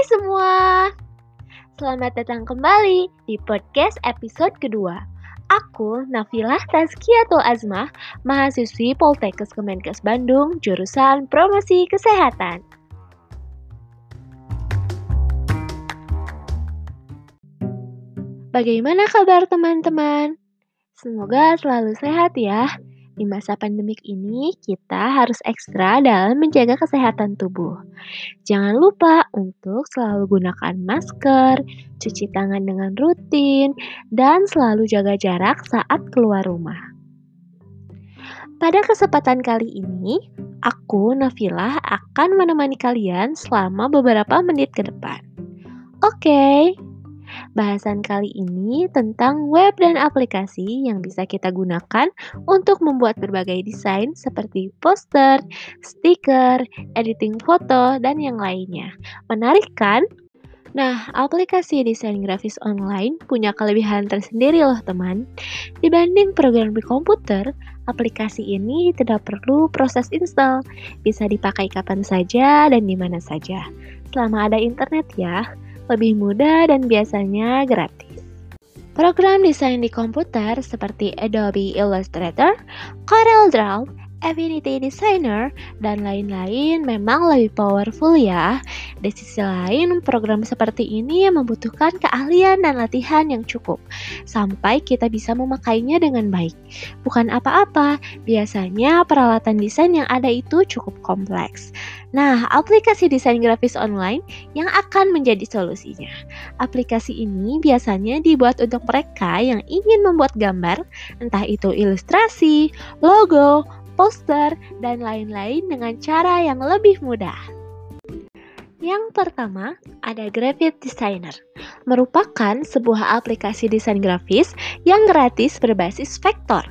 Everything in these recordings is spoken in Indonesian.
Hai semua, selamat datang kembali di podcast episode kedua. Aku Nafilah Tazkiatul Azmah, mahasiswi Poltekkes Kemenkes Bandung, jurusan Promosi Kesehatan. Bagaimana kabar teman-teman? Semoga selalu sehat ya. Di masa pandemik ini, kita harus ekstra dalam menjaga kesehatan tubuh. Jangan lupa untuk selalu gunakan masker, cuci tangan dengan rutin, dan selalu jaga jarak saat keluar rumah. Pada kesempatan kali ini, aku, Nafilah, akan menemani kalian selama beberapa menit ke depan. Oke. Bahasan kali ini tentang web dan aplikasi yang bisa kita gunakan untuk membuat berbagai desain seperti poster, stiker, editing foto, dan yang lainnya. Menarik kan? Nah, aplikasi desain grafis online punya kelebihan tersendiri loh teman. Dibanding program di komputer, aplikasi ini tidak perlu proses install, bisa dipakai kapan saja dan di mana saja. Selama ada internet ya lebih mudah dan biasanya gratis. Program desain di komputer seperti Adobe Illustrator, Corel Draw, Affinity Designer, dan lain-lain memang lebih powerful ya. Di sisi lain, program seperti ini membutuhkan keahlian dan latihan yang cukup, sampai kita bisa memakainya dengan baik. Bukan apa-apa, biasanya peralatan desain yang ada itu cukup kompleks. Nah, aplikasi desain grafis online yang akan menjadi solusinya. Aplikasi ini biasanya dibuat untuk mereka yang ingin membuat gambar, entah itu ilustrasi, logo, poster, dan lain-lain dengan cara yang lebih mudah. Yang pertama, ada Graphic Designer, merupakan sebuah aplikasi desain grafis yang gratis berbasis vektor.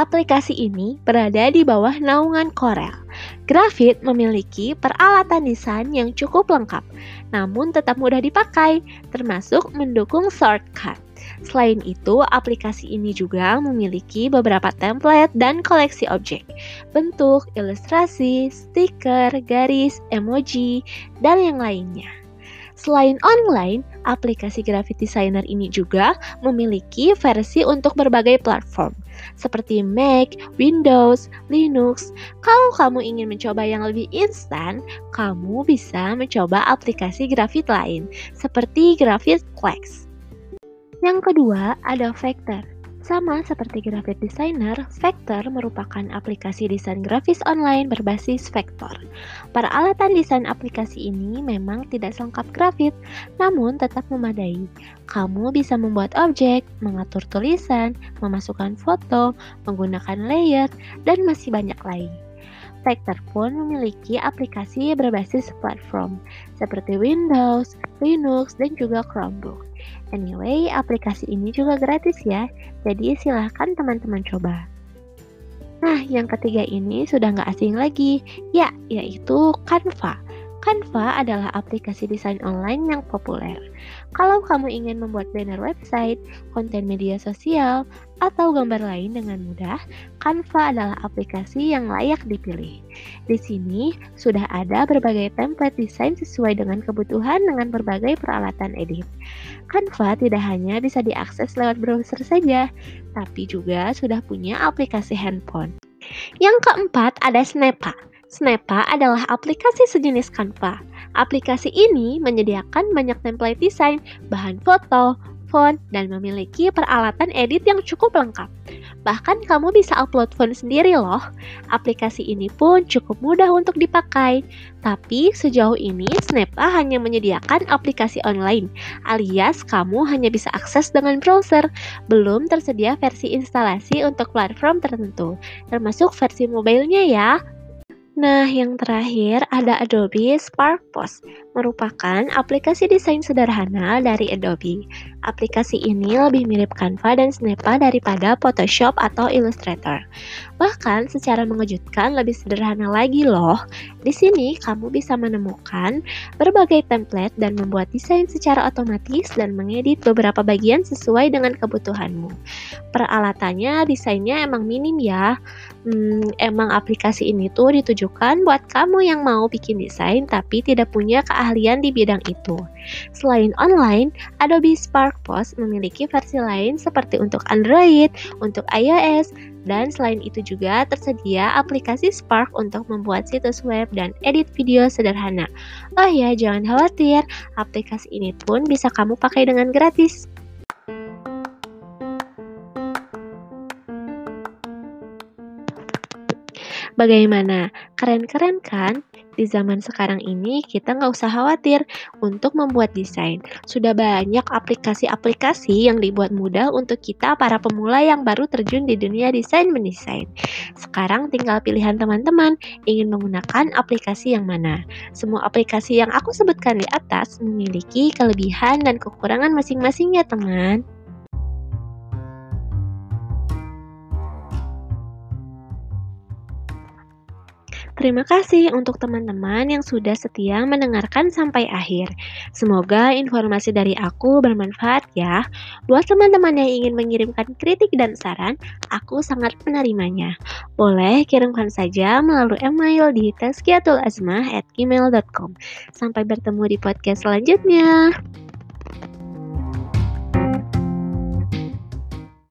Aplikasi ini berada di bawah naungan Corel. Graphit memiliki peralatan desain yang cukup lengkap, namun tetap mudah dipakai, termasuk mendukung shortcut. Selain itu, aplikasi ini juga memiliki beberapa template dan koleksi objek, bentuk, ilustrasi, stiker, garis, emoji, dan yang lainnya. Selain online, aplikasi Graphic Designer ini juga memiliki versi untuk berbagai platform, seperti Mac, Windows, Linux. Kalau kamu ingin mencoba yang lebih instan, kamu bisa mencoba aplikasi grafit lain, seperti Graphic Flex. Yang kedua, ada Vector. Sama seperti Graphic Designer, Vector merupakan aplikasi desain grafis online berbasis vektor. Peralatan desain aplikasi ini memang tidak selengkap grafit, namun tetap memadai. Kamu bisa membuat objek, mengatur tulisan, memasukkan foto, menggunakan layer, dan masih banyak lain. Vector pun memiliki aplikasi berbasis platform seperti Windows, Linux, dan juga Chromebook. Anyway, aplikasi ini juga gratis ya, jadi silahkan teman-teman coba. Nah, yang ketiga ini sudah nggak asing lagi, ya, yaitu Canva. Canva adalah aplikasi desain online yang populer. Kalau kamu ingin membuat banner website, konten media sosial, atau gambar lain dengan mudah, Canva adalah aplikasi yang layak dipilih. Di sini sudah ada berbagai template desain sesuai dengan kebutuhan dengan berbagai peralatan edit. Canva tidak hanya bisa diakses lewat browser saja, tapi juga sudah punya aplikasi handphone. Yang keempat ada Snappa. Snappa adalah aplikasi sejenis Canva. Aplikasi ini menyediakan banyak template desain, bahan foto, font, dan memiliki peralatan edit yang cukup lengkap. Bahkan kamu bisa upload font sendiri loh. Aplikasi ini pun cukup mudah untuk dipakai. Tapi sejauh ini Snappa hanya menyediakan aplikasi online, alias kamu hanya bisa akses dengan browser. Belum tersedia versi instalasi untuk platform tertentu, termasuk versi mobilenya ya. Nah, yang terakhir ada Adobe Spark Post, merupakan aplikasi desain sederhana dari Adobe. Aplikasi ini lebih mirip Canva dan Snappa daripada Photoshop atau Illustrator. Bahkan secara mengejutkan lebih sederhana lagi loh. Di sini kamu bisa menemukan berbagai template dan membuat desain secara otomatis dan mengedit beberapa bagian sesuai dengan kebutuhanmu. Peralatannya desainnya emang minim ya. Hmm, emang aplikasi ini tuh ditujukan ditujukan buat kamu yang mau bikin desain tapi tidak punya keahlian di bidang itu. Selain online, Adobe Spark Post memiliki versi lain seperti untuk Android, untuk iOS, dan selain itu juga tersedia aplikasi Spark untuk membuat situs web dan edit video sederhana. Oh ya, jangan khawatir, aplikasi ini pun bisa kamu pakai dengan gratis. Bagaimana? Keren-keren kan? Di zaman sekarang ini kita nggak usah khawatir untuk membuat desain. Sudah banyak aplikasi-aplikasi yang dibuat mudah untuk kita para pemula yang baru terjun di dunia desain mendesain. Sekarang tinggal pilihan teman-teman ingin menggunakan aplikasi yang mana. Semua aplikasi yang aku sebutkan di atas memiliki kelebihan dan kekurangan masing-masing ya teman. Terima kasih untuk teman-teman yang sudah setia mendengarkan sampai akhir. Semoga informasi dari aku bermanfaat ya. Buat teman-teman yang ingin mengirimkan kritik dan saran, aku sangat menerimanya. Boleh kirimkan saja melalui email di tazkiyatulazmah@gmail.com. Sampai bertemu di podcast selanjutnya.